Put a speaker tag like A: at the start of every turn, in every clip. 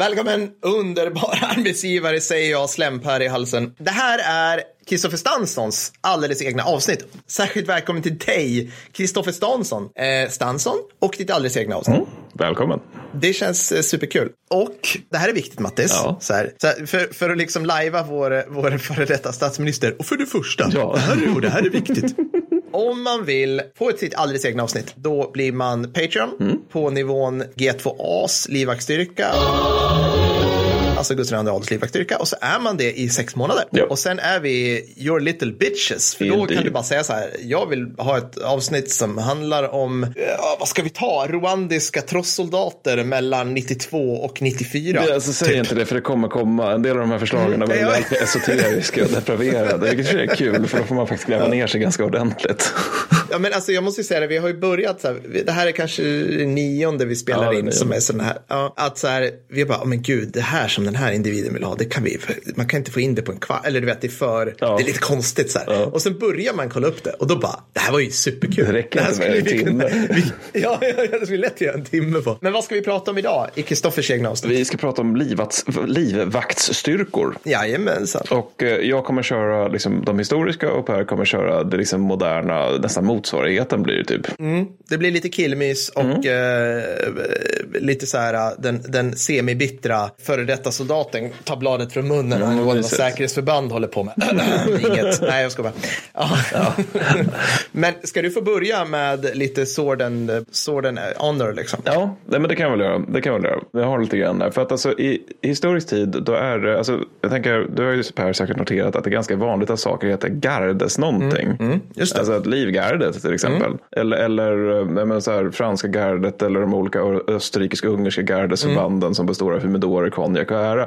A: Välkommen underbara arbetsgivare säger jag slämpär i halsen. Det här är Kristoffer Stanssons alldeles egna avsnitt. Särskilt välkommen till dig, Kristoffer Stansson, eh, Stansson och ditt alldeles egna avsnitt. Mm,
B: välkommen.
A: Det känns eh, superkul. Och det här är viktigt Mattis, ja. så här, så här, för, för att liksom lajva vår, vår före detta statsminister. Och för det första, ja. det, här är, det här är viktigt. Om man vill få ett sitt alldeles egna avsnitt, då blir man Patreon mm. på nivån G2As livvaktstyrka alltså Gustav II Adolfs livvaktsstyrka och så är man det i sex månader. Ja. Och sen är vi your little bitches. För då kan du bara säga så här, jag vill ha ett avsnitt som handlar om, ja, vad ska vi ta, rwandiska trossoldater mellan 92 och 94.
B: Det, alltså, säg typ. inte det för det kommer komma, en del av de här förslagen är väldigt ja. esoteriska och depraverade. Vilket är kul för då får man faktiskt gräva ner sig ganska ordentligt.
A: Ja, men alltså, jag måste ju säga det, vi har ju börjat så här, det här är kanske nionde vi spelar ja, in som är sådana här, ja, att så här, vi bara, oh, men gud, det här som den här individen vill ha, det kan vi, man kan inte få in det på en kvart, eller du vet, det är för, ja. det är lite konstigt så här. Och sen börjar man kolla upp det och då bara, det här var ju superkul.
B: Det räcker
A: inte
B: med en timme.
A: Vi, ja, ja, det skulle lätt göra en timme på. Men vad ska vi prata om idag i Kristoffers egna avsnitt?
B: Vi ska prata om livvakts, livvaktsstyrkor.
A: Jajamensan.
B: Och eh, jag kommer köra liksom, de historiska och Per kommer köra det liksom, moderna, nästan motsvarigheten blir det typ.
A: Mm, det blir lite killmys och mm. eh, lite så här den, den semibittra före detta soldaten tar bladet från munnen mm, angående vad säkerhetsförband håller på med. Inget, nej jag ska bara. Ja. Ja. men ska du få börja med lite sword and, sword and honor liksom?
B: Ja, men det kan jag väl göra. Det kan jag väl göra. Jag har lite grann där. För att alltså i historisk tid då är det, alltså jag tänker, du har ju Per säkert noterat att det är ganska vanligt att saker heter gardes någonting. Mm, mm, just det. Alltså att livgardet till exempel. Mm. Eller, eller menar, så här, franska gardet eller de olika österrikisk-ungerska gardesförbanden mm. som består av humidorer, konjak och ära.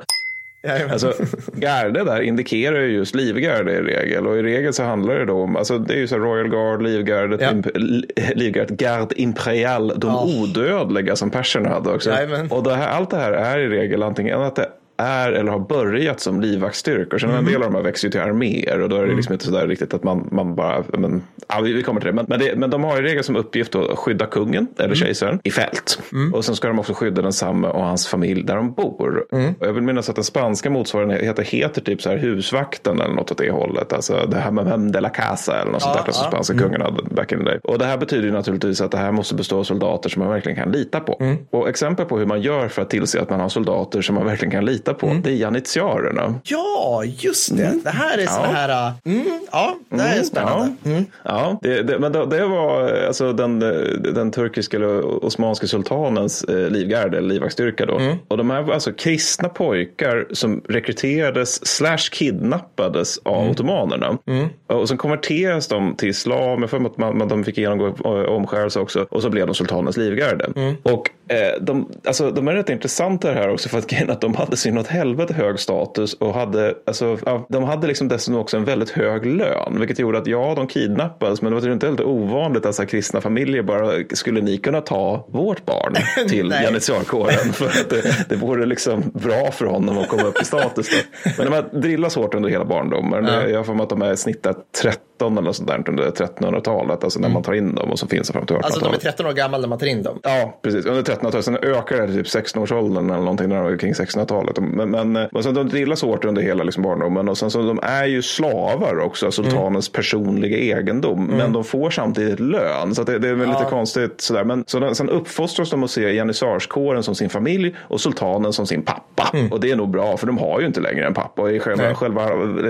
B: Alltså, garde där indikerar ju just livgarde i regel och i regel så handlar det då om, alltså det är ju så Royal Guard, livgardet, ja. imp, livgardet, Garde Imperial, de ja. odödliga som perserna hade också. Jajamän. Och det här, allt det här är i regel antingen att det är eller har börjat som livvaktsstyrkor. Sen mm. en del av de här växer ju till arméer och då är det mm. liksom inte sådär riktigt att man, man bara, men, ja, vi kommer till det. Men, men, det, men de har i regel som uppgift att skydda kungen eller mm. kejsaren i fält. Mm. Och sen ska de också skydda densamme och hans familj där de bor. Mm. Och jag vill minnas att den spanska motsvarigheten heter typ så här husvakten eller något åt det hållet. Alltså det här med Mem de la Casa eller något ja, sånt där som spanska mm. kungen hade back in the day. Och det här betyder ju naturligtvis att det här måste bestå av soldater som man verkligen kan lita på. Mm. Och exempel på hur man gör för att tillse att man har soldater som man verkligen kan lita på. Mm. Det är janitiarerna.
A: Ja, just det. Mm. Det här är sådana här. Äh, mm, ja, det här är mm, spännande.
B: Ja, mm. ja det, det, men det, det, var alltså den, den turkiska eller osmanska sultanens eh, livgarde, eller livvaktsstyrka då. Mm. Och de här var alltså kristna pojkar som rekryterades slash kidnappades av mm. ottomanerna. Mm. Och sen konverterades de till islam. Jag får att man, de fick genomgå eh, omskärelse också. Och så blev de sultanens livgarde. Och eh, de, alltså, de är rätt intressanta här också för att, att de hade sin åt helvete hög status och hade, alltså, de hade liksom dessutom också en väldigt hög lön. Vilket gjorde att ja, de kidnappades men det var inte helt ovanligt att så kristna familjer bara, skulle ni kunna ta vårt barn till janitiarkåren? för att det, det vore liksom bra för honom att komma upp i status. Då. Men de har drillats hårt under hela barndomen. Ja. Jag har för mig att de är snittat 30 13 eller sånt där under 1300-talet, alltså när mm. man tar in dem och så finns de fram till 1800-talet.
A: Alltså de är 13 år gamla när man tar in dem?
B: Ja, precis. Under 1300-talet. Sen ökar det till typ 16-årsåldern eller någonting när de kring 1600-talet. Men, men och sen de drillas hårt under hela liksom barndomen och sen så de är ju slavar också, sultanens mm. personliga egendom. Mm. Men de får samtidigt lön, så det, det, är väl ja. lite konstigt sådär. Men så sen uppfostras de att se janissarskåren som sin familj och sultanen som sin pappa. Mm. Och det är nog bra, för de har ju inte längre en pappa. Och i själva, själva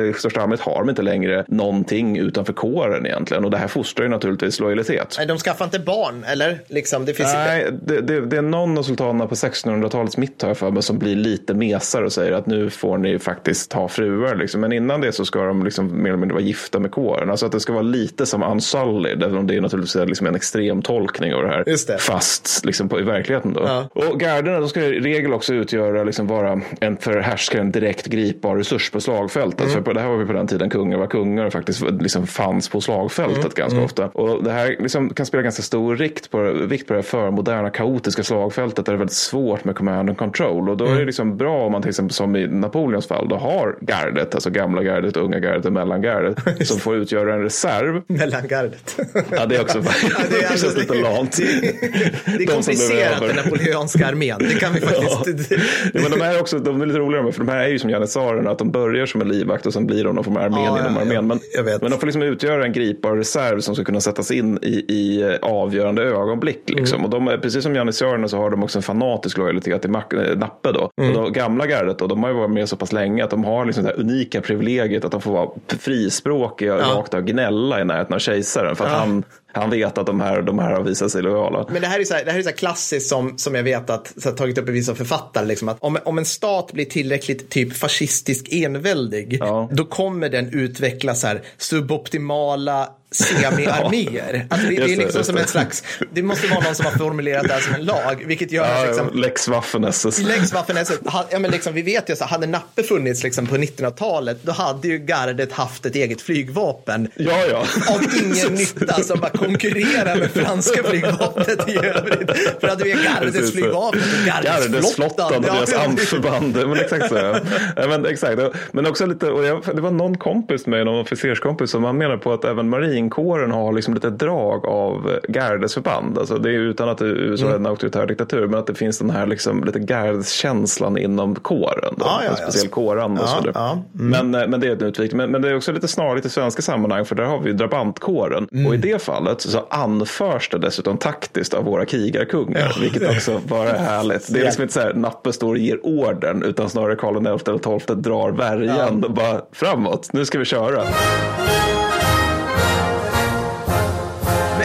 B: i största allmänhet har de inte längre någonting utanför kåren egentligen. Och det här fostrar ju naturligtvis lojalitet.
A: Nej, de skaffar inte barn, eller? Liksom,
B: det finns Nej, det, det, det, är någon av sultanerna på 1600-talets mitt har jag för mig som blir lite mesar och säger att nu får ni faktiskt ha fruar. Liksom. Men innan det så ska de liksom mer eller mindre vara gifta med kåren. Alltså att det ska vara lite som Unsullied, även om det är naturligtvis liksom en extrem tolkning av det här.
A: Just det.
B: Fast liksom på, i verkligheten då. Ja. Och garderna de ska i regel också utgöra, liksom vara en för härskaren direkt gripbar resurs på slagfältet. Mm. För på, det här var vi på den tiden kungar var kungar och faktiskt liksom fanns på slagfältet mm. ganska mm. ofta. Och det här liksom kan spela ganska stor vikt på, vikt på det förmoderna kaotiska slagfältet där det är väldigt svårt med command and control. Och då är det mm. liksom bra man till exempel som i Napoleons fall då har gardet, alltså gamla gardet, unga gardet och mellangardet som får utgöra en reserv.
A: Mellangardet.
B: Ja, det är också ja, det, är alltså, det lite lamt.
A: Det, det är komplicerat den napoleonska armén. Det kan vi faktiskt. Ja.
B: ja. men de är också, de är lite roligare för de här är ju som janissarerna, att de börjar som en livvakt och sen blir de någon form av armén ja, inom armén. Men, men de får liksom utgöra en gripbar reserv som ska kunna sättas in i, i avgörande ögonblick. Liksom. Mm. Och de är, precis som janissarerna så har de också en fanatisk lojalitet till eh, Nappe. Då. Mm. Och då, gamla gardet då, de har ju varit med så pass länge att de har liksom det här unika privilegiet att de får vara frispråkiga och ja. rakt av gnälla i närheten av kejsaren. För att ja. han han vet att de här, de här har visat sig lojala.
A: Men det här är så här, det här är så klassiskt som, som jag vet att så här, tagit upp i vissa författare. Liksom, att om, om en stat blir tillräckligt typ fascistisk enväldig, ja. då kommer den utveckla så här, suboptimala semi-arméer. Alltså det, det, är liksom som ett slags, det måste vara någon som har formulerat det här som en lag, vilket gör ja, liksom,
B: Lex Waffen-SS.
A: Lex Waffen-SS, ja, men liksom, vi vet ju så hade Nappe funnits liksom på 1900-talet, då hade ju gardet haft ett eget flygvapen.
B: Ja, ja.
A: Av ingen nytta som bara konkurrerar med franska flygvapnet i övrigt. För hade vi gardets flygvapen och gardets,
B: gardets flottan. och deras amförband. Men exakt så. Ja. men, exakt. men också lite, och jag, det var någon kompis med någon officerskompis som han menar på att även marin marinkåren har liksom lite drag av gardesförband. Alltså det är utan att USA är en auktoritär diktatur, men att det finns den här liksom lite gardeskänslan inom kåren. Då, ah, ja, en speciell ja. kåranda. Ja, ja. Mm. Men, eh, men det är ett utvikning. Men, men, det är också lite snarligt i svenska sammanhang, för där har vi drabantkåren. Mm. Och i det fallet så anförs det dessutom taktiskt av våra krigarkungar, ja. vilket också bara är härligt. Det är liksom inte så här, Nappe står och ger orden, utan snarare Karl XI eller XII drar värjan och bara framåt, nu ska vi köra.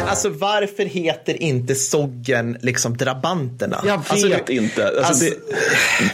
A: Alltså varför heter inte Soggen liksom drabanterna?
B: Jag vet
A: alltså,
B: inte. Alltså, alltså,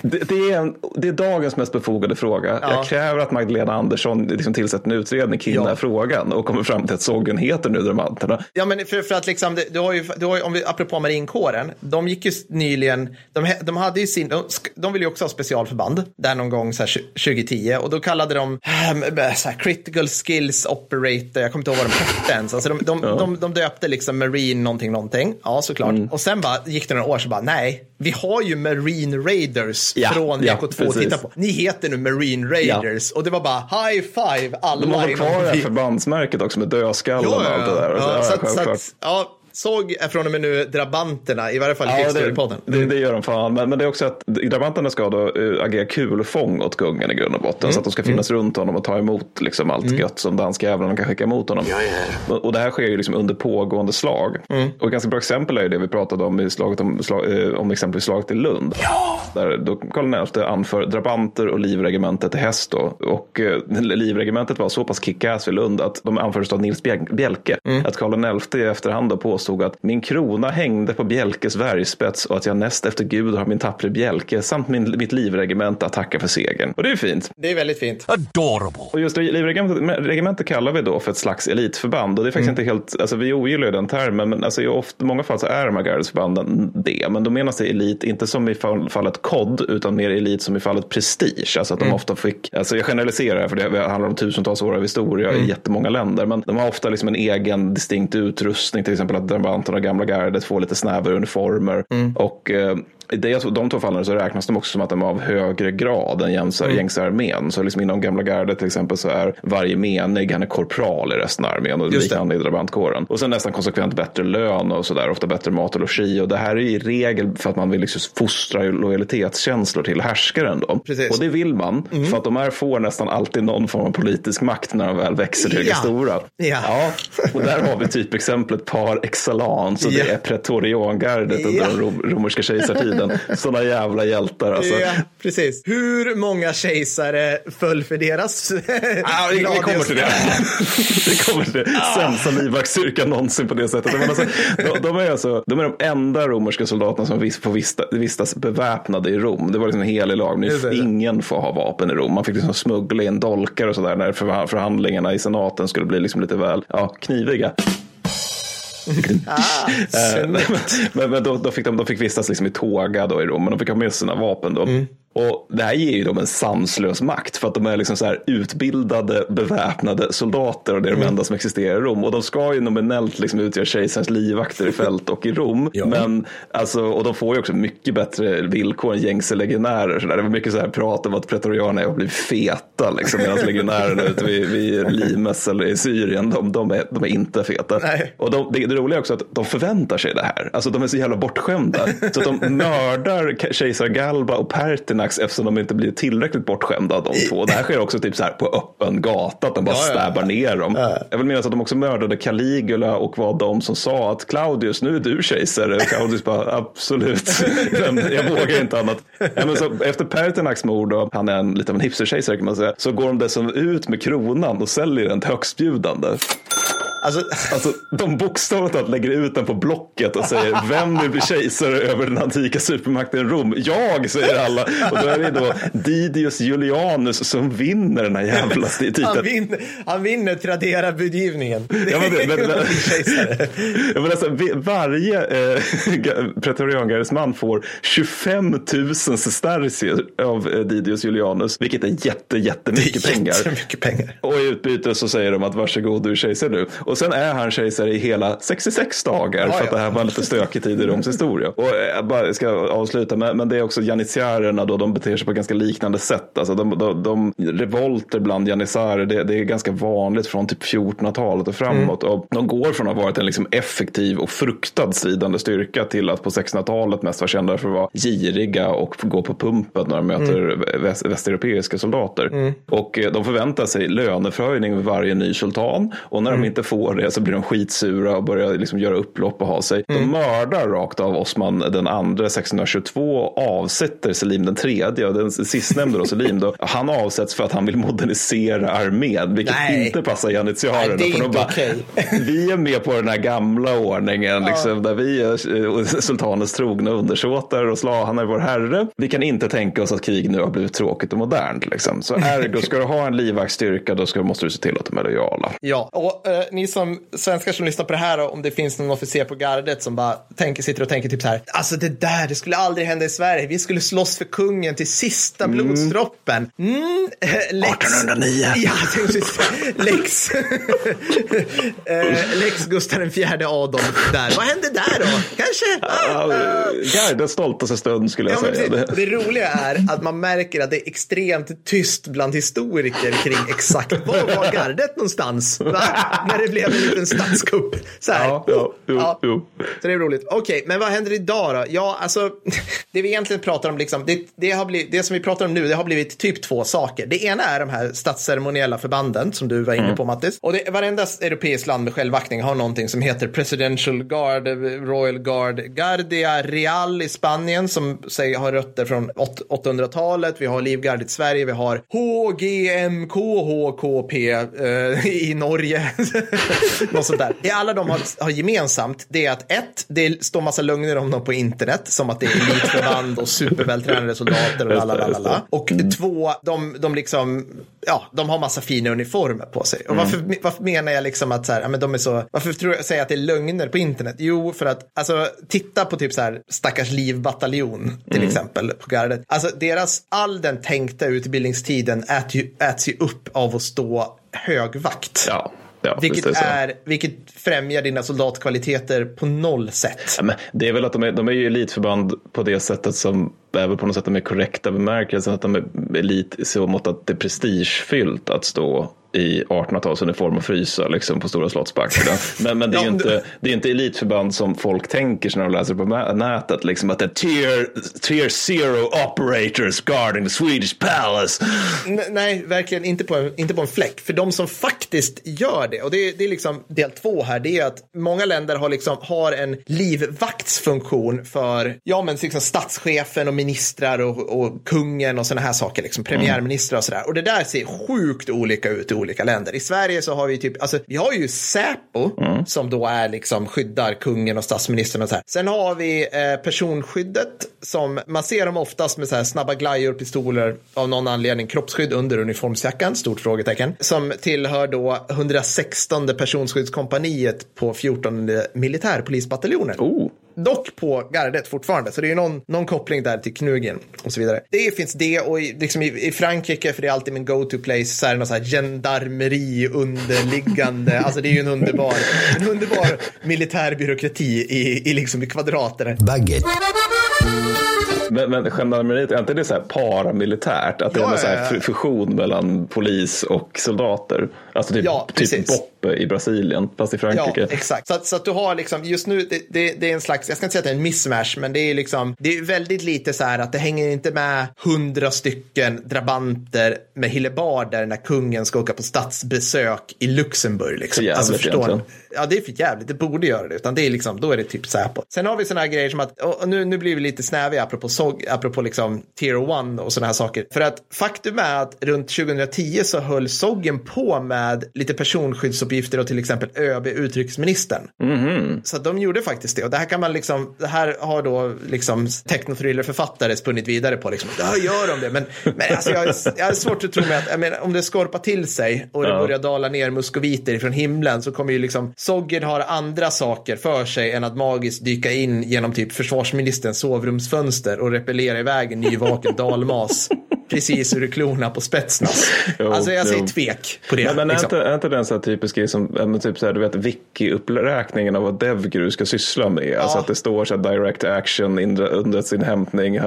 B: det, det, det, är en, det är dagens mest befogade fråga. Ja. Jag kräver att Magdalena Andersson liksom tillsätter en utredning kring ja. den här frågan och kommer fram till att Soggen heter nu drabanterna.
A: Ja, men för, för att liksom, du har ju, du har ju, om vi, apropå marinkåren, de gick ju nyligen, de, de hade ju sin, de, de ville ju också ha specialförband där någon gång så här, 2010 och då kallade de äh, så här, critical skills operator, jag kommer inte ihåg vad de hette ens, alltså de, de, ja. de, de döpte liksom Marine någonting, någonting. Ja, såklart. Mm. Och sen bara gick det några år så bara, nej, vi har ju Marine Raiders ja, från VK2 att titta på. Ni heter nu Marine Raiders. Ja. Och det var bara high five alla.
B: De har kvar det här förbandsmärket också med dödskallen och allt det där.
A: Ja, så, så, så att, ja, Såg är från och med nu drabanterna, i varje fall i ja, Krigsstorypodden.
B: Det, det, det, gör de fan, men, men, det är också att drabanterna ska då uh, agera kulfång åt kungen i grund och botten. Mm. Så att de ska finnas mm. runt honom och ta emot liksom, allt mm. gött som danska jävlarna kan skicka emot honom. Och, och, det här sker ju liksom under pågående slag. Mm. Och ett ganska bra exempel är det vi pratade om i slaget om, slag, uh, om exempelvis slaget i Lund. Ja. Där då Karl XI anför drabanter och livregementet till häst då. Och uh, livregementet var så pass kickass vid Lund att de anfördes av Nils Bjelke. Mm. Att Karl XI i efterhand då påstod påstod att min krona hängde på Bjelkes värjspets och att jag näst efter Gud har min tappre Bjelke samt min, mitt livregemente att tacka för segern. Och det är fint.
A: Det är väldigt fint.
B: Adorable. Och just livregementet kallar vi då för ett slags elitförband och det är faktiskt mm. inte helt, alltså vi ogillar ju den termen, men alltså i ofta, många fall så är de här gardesförbanden det. Men då menas det elit, inte som i fallet kod, utan mer elit som i fallet prestige. Alltså att de mm. ofta fick, alltså jag generaliserar för det handlar om tusentals år av historia mm. i jättemånga länder, men de har ofta liksom en egen distinkt utrustning, till exempel att drabanterna, gamla gardet får lite snävare uniformer. Mm. Och eh, i de två fallen så räknas de också som att de är av högre grad än gängse mm. armén. Så liksom inom gamla gardet till exempel så är varje menig, han är korpral i resten av armén och likadant i drabantkåren. Och sen nästan konsekvent bättre lön och sådär, ofta bättre mat och logi. Och det här är i regel för att man vill liksom fostra lojalitetskänslor till härskaren då. Precis. Och det vill man, mm. för att de här får nästan alltid någon form av politisk makt när de väl växer till ja. stora. Ja. ja. Och där har vi typexemplet par excellence och ja. det är pretoriangardet ja. under den romerska kejsartiden tiden. Sådana jävla hjältar alltså. Ja,
A: precis. Hur många kejsare föll för deras
B: ah, vi, vi kommer till det. vi kommer till det. Sämsta livvaktsstyrkan någonsin på det sättet. Men alltså, de, de, är alltså, de är de enda romerska soldaterna som får vistas, vistas beväpnade i Rom. Det var liksom en helig lag. Nu, ingen får ha vapen i Rom. Man fick liksom smuggla in dolkar och sådär när förhandlingarna i senaten skulle bli liksom lite väl ja, kniviga. ah, men men då, då, fick de, de fick vistas liksom i tåga då i Rom, men de fick ha med sina vapen då. Mm. Och det här ger ju dem en sanslös makt för att de är liksom så utbildade, beväpnade soldater och det är de mm. enda som existerar i Rom. Och de ska ju nominellt liksom utgöra kejsarens livvakter i fält och i Rom. ja. Men alltså, och de får ju också mycket bättre villkor än gängse legionärer. Så där. Det var mycket så här prat om att pretorianerna har blivit feta liksom, medan legionärerna ute vid, vid Limes eller i Syrien, de, de, är, de är inte feta. Nej. Och de, det, det roliga är också att de förväntar sig det här. Alltså de är så jävla bortskämda. så att de mördar kejsar Galba och Pertinax eftersom de inte blir tillräckligt bortskämda de två. Det här sker också typ så här på öppen gata, att de bara ja, stäbar ja. ner dem. Ja. Jag vill minnas att de också mördade Caligula och var de som sa att Claudius, nu är du kejsare. Claudius bara, absolut, jag vågar inte annat. Ja, men så efter Pertinax mord, och han är en, lite av en hipsterkejsare kan man säga, så går de dessutom ut med kronan och säljer den till högstbjudande. Alltså, alltså, de bokstavligt talat lägger ut den på Blocket och säger vem vill bli kejsare över den antika supermakten Rom? Jag, säger alla. Och då är det då Didius Julianus som vinner den här jävla titeln.
A: Han vinner, han vinner Tradera-budgivningen.
B: Ja, men, men, men, ja, men alltså, varje eh, pretoriangaresman får 25 000 sestercier av eh, Didius Julianus, vilket är jätte, jättemycket
A: det är
B: pengar.
A: Jättemycket pengar.
B: Och i utbyte så säger de att varsågod, du är kejsare nu. Och sen är han kejsare i hela 66 dagar för att det här var lite stökig tid i Roms historia. Och jag bara ska avsluta med, men det är också janitsjärerna då, de beter sig på ganska liknande sätt. Alltså de, de, de revolter bland janissarer, det, det, är ganska vanligt från typ 1400-talet och framåt. Mm. Och de går från att ha varit en liksom effektiv och fruktad stridande styrka till att på 1600-talet mest vara kända för att vara giriga och gå på pumpen när de möter mm. väst, västeuropeiska soldater. Mm. Och eh, de förväntar sig löneförhöjning med varje ny sultan. Och när de mm. inte får får det så blir de skitsura och börjar liksom göra upplopp och ha sig. Mm. De mördar rakt av Osman den andra 1622 och avsätter Selim den tredje. Och den sistnämnde då, Selim, då, han avsätts för att han vill modernisera armén, vilket Nej. inte passar janitsjarerna.
A: Nej, de bara, okay.
B: vi är med på den här gamla ordningen, ja. liksom, där vi är eh, sultanens trogna undersåtar och slav, han är vår herre. Vi kan inte tänka oss att krig nu har blivit tråkigt och modernt. Liksom. Så ergo, ska du ha en livvaktsstyrka, då ska, måste du se till att de är lojala.
A: Ja, och eh, ni som svenskar som lyssnar på det här, om det finns någon officer på gardet som bara tänker, sitter och tänker typ så här, alltså det där, det skulle aldrig hända i Sverige. Vi skulle slåss för kungen till sista mm. blodsdroppen. Mm,
B: Lex, 1809.
A: Ja, Lex. Eh, Lex Gustav fjärde Adolf där. Vad hände där då? Kanske?
B: Gardens stoltaste stund skulle jag ja, säga.
A: Det, det roliga är att man märker att det är extremt tyst bland historiker kring exakt var var gardet någonstans? Va? När det blev en liten statskupp. Så här.
B: Ja, ja, jo, ja. Jo.
A: Så det är roligt. Okej, okay, men vad händer idag då? Ja, alltså, det vi egentligen pratar om, liksom, det, det, har blivit, det som vi pratar om nu, det har blivit typ två saker. Det ena är de här statsceremoniella förbanden som du var inne mm. på, Mattis. Och det, varenda europeiskt land med självaktning har någonting som heter Presidential Guard, Royal Guard, Guardia Real i Spanien som säg, har rötter från 800-talet. Vi har Livgard i Sverige, vi har HGMK, HKP eh, i Norge. Något sånt där. Det alla de har, har gemensamt det är att ett, det står massa lögner om dem på internet som att det är elitförband och supervältränade soldater och lalala. Och två, de, de liksom, ja, de har massa fina uniformer på sig. Och varför, mm. varför menar jag liksom att så här, ja, men de är så, varför tror jag säger att det är lögner på internet? Jo, för att, alltså, titta på typ så här, stackars livbataljon till mm. exempel på gardet. Alltså deras, all den tänkta utbildningstiden äts ju, äts ju upp av att stå högvakt.
B: Ja.
A: Ja, vilket, är, vilket främjar dina soldatkvaliteter på noll sätt.
B: Ja, men det är väl att de är, de är ju elitförband på det sättet som väl på något sätt de är korrekta bemärkelsen att de är elit i så mått att det är prestigefyllt att stå i 1800-talsuniform och frysa liksom, på Stora Slottsbacken. Men, men det, är ju inte, det är inte elitförband som folk tänker sig när de läser på nätet. Liksom, att det är tier, tier zero operators guarding the Swedish palace.
A: nej, verkligen inte på, en, inte på en fläck. För de som faktiskt gör det, och det, det är liksom del två här, det är att många länder har, liksom, har en livvaktsfunktion för ja, men liksom statschefen och ministrar och, och kungen och sådana här saker, liksom, premiärministrar och sådär. Och det där ser sjukt olika ut i olika länder. I Sverige så har vi typ, alltså vi har ju Säpo mm. som då är liksom skyddar kungen och statsministern och så här. Sen har vi eh, personskyddet som man ser dem oftast med så här snabba glajjor, pistoler av någon anledning, kroppsskydd under uniformsjackan, stort frågetecken, som tillhör då 116 personskyddskompaniet på 14 militärpolisbataljoner.
B: Oh.
A: Dock på gardet fortfarande. Så det är ju någon, någon koppling där till Knugen och så vidare. Det finns det och i, liksom i, i Frankrike, för det är alltid min go-to place, så är det någon så här gendarmeri underliggande. alltså det är ju en underbar, en underbar militär byråkrati i, i, liksom i kvadrater. Baggett.
B: Men, men gendarmeriet, är inte det så här paramilitärt? Att det är en så här fusion mellan polis och soldater? Alltså typ, ja, typ BOP i Brasilien, fast i Frankrike.
A: Ja, exakt. Så att, så att du har liksom, just nu, det, det, det, är en slags, jag ska inte säga att det är en mismatch, men det är liksom, det är väldigt lite så här att det hänger inte med hundra stycken drabanter med hillebarder när kungen ska åka på statsbesök i Luxemburg. Liksom.
B: Jävligt, alltså, förstår
A: Ja, det är för jävligt. Det borde göra det, utan det är liksom, då är det typ Säpo. Sen har vi sådana här grejer som att, och nu, nu blir vi lite snäviga apropå, SOG, apropå liksom tier 1 och sådana här saker. För att faktum är att runt 2010 så höll SOGgen på med lite personskyddsuppgifter och till exempel ÖB, utrikesministern.
B: Mm.
A: Så de gjorde faktiskt det. Och det här kan man liksom, det här har då liksom technothrillerförfattare spunnit vidare på. Liksom, ja, gör de det? Men, men alltså, jag, jag har svårt att tro mig att, jag menar, om det skorpar till sig och det ja. börjar dala ner muskoviter från himlen så kommer ju liksom Soggen har andra saker för sig än att magiskt dyka in genom typ försvarsministerns sovrumsfönster och repellera iväg en nyvaken dalmas precis ur klorna på Spetsnaz. Jo, alltså jag säger jo. tvek på det.
B: Men, men liksom. är, inte, är inte den så här typisk grej som, typ så här, du vet, wiki-uppräkningen av vad DevGru ska syssla med? Ja. Alltså att det står så här direct action, underrättelseinhämtning,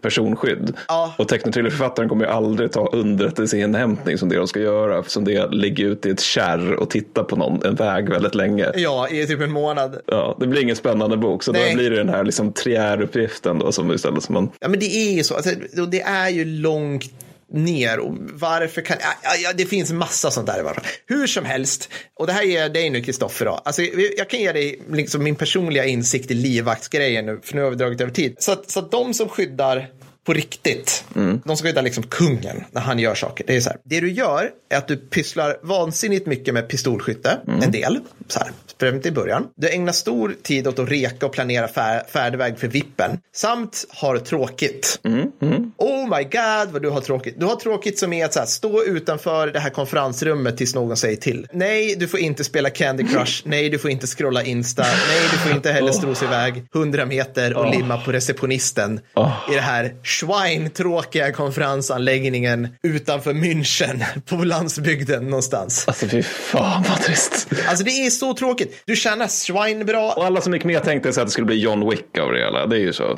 B: personskydd.
A: Ja.
B: Och teknothrillerförfattaren kommer ju aldrig ta underrättelseinhämtning som det de ska göra, som det ligger ute i ett kärr och titta på någon, en väg väldigt länge.
A: Ja, i typ en månad.
B: Ja, det blir ingen spännande bok, så Nej. då blir det den här liksom triäruppgiften då som istället som man...
A: Ja, men det är ju så. Alltså, det är ju långt ner och varför kan, ja, ja, det finns massa sånt där i varje fall. Hur som helst, och det här ger jag dig nu Kristoffer då, alltså, jag kan ge dig liksom min personliga insikt i livvaktsgrejen nu, för nu har vi dragit över tid. Så så att de som skyddar på riktigt.
B: Mm.
A: De ska skyddar liksom kungen när han gör saker. Det är så här. Det du gör är att du pysslar vansinnigt mycket med pistolskytte. Mm. En del. Så här. Främst i början. Du ägnar stor tid åt att reka och planera fär färdväg för vippen. Samt har tråkigt.
B: Mm.
A: Oh my god vad du har tråkigt. Du har tråkigt som är att så här, stå utanför det här konferensrummet tills någon säger till. Nej, du får inte spela Candy Crush. Nej, du får inte scrolla Insta. Nej, du får inte heller strosa iväg 100 meter och oh. limma på receptionisten
B: oh.
A: i det här schwein-tråkiga konferensanläggningen utanför München på landsbygden någonstans.
B: Alltså fy fan vad trist.
A: Alltså det är så tråkigt. Du tjänar schwein bra.
B: Och alla som gick med tänkte sig att det skulle bli John Wick av det hela. Det är ju så. Eh,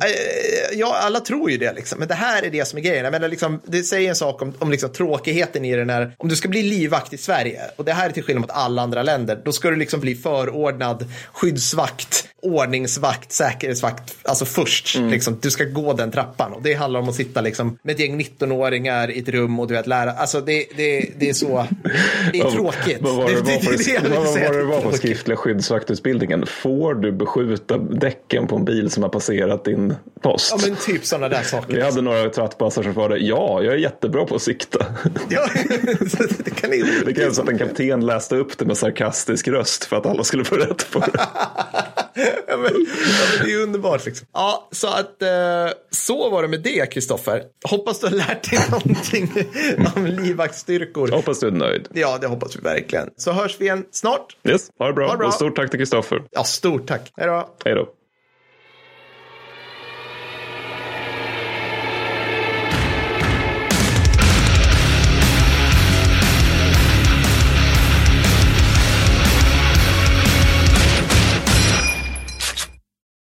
A: ja, alla tror ju det liksom. Men det här är det som är grejen. Jag liksom, det säger en sak om, om liksom tråkigheten i den här. Om du ska bli livvakt i Sverige och det här är till skillnad mot alla andra länder. Då ska du liksom bli förordnad skyddsvakt, ordningsvakt, säkerhetsvakt. Alltså först. Mm. Liksom, du ska gå den trappan och det handlar om att sitta liksom med ett gäng 19-åringar i ett rum och du vet lära. Alltså det, det, det är så. Det är tråkigt.
B: Vad var det, var det var på skriftliga skyddsvaktutbildningen? Får du beskjuta däcken på en bil som har passerat din post?
A: Ja men typ sådana där saker.
B: Vi hade några trattpassar det. Ja, jag är jättebra på att sikta.
A: Ja, det kan ni
B: Det krävs att en kapten läste upp det med sarkastisk röst för att alla skulle få rätt på det.
A: ja, men, ja, men det är underbart liksom. Ja, så att eh, så var det med det, Kristoffer. Hoppas du har lärt dig någonting om livvaktsstyrkor.
B: Hoppas du är nöjd.
A: Ja, det hoppas vi verkligen. Så hörs vi igen snart.
B: Yes, ha det bra. Ha det bra. Och stort tack till Kristoffer.
A: Ja, stort tack. Hej då.
B: Hej då.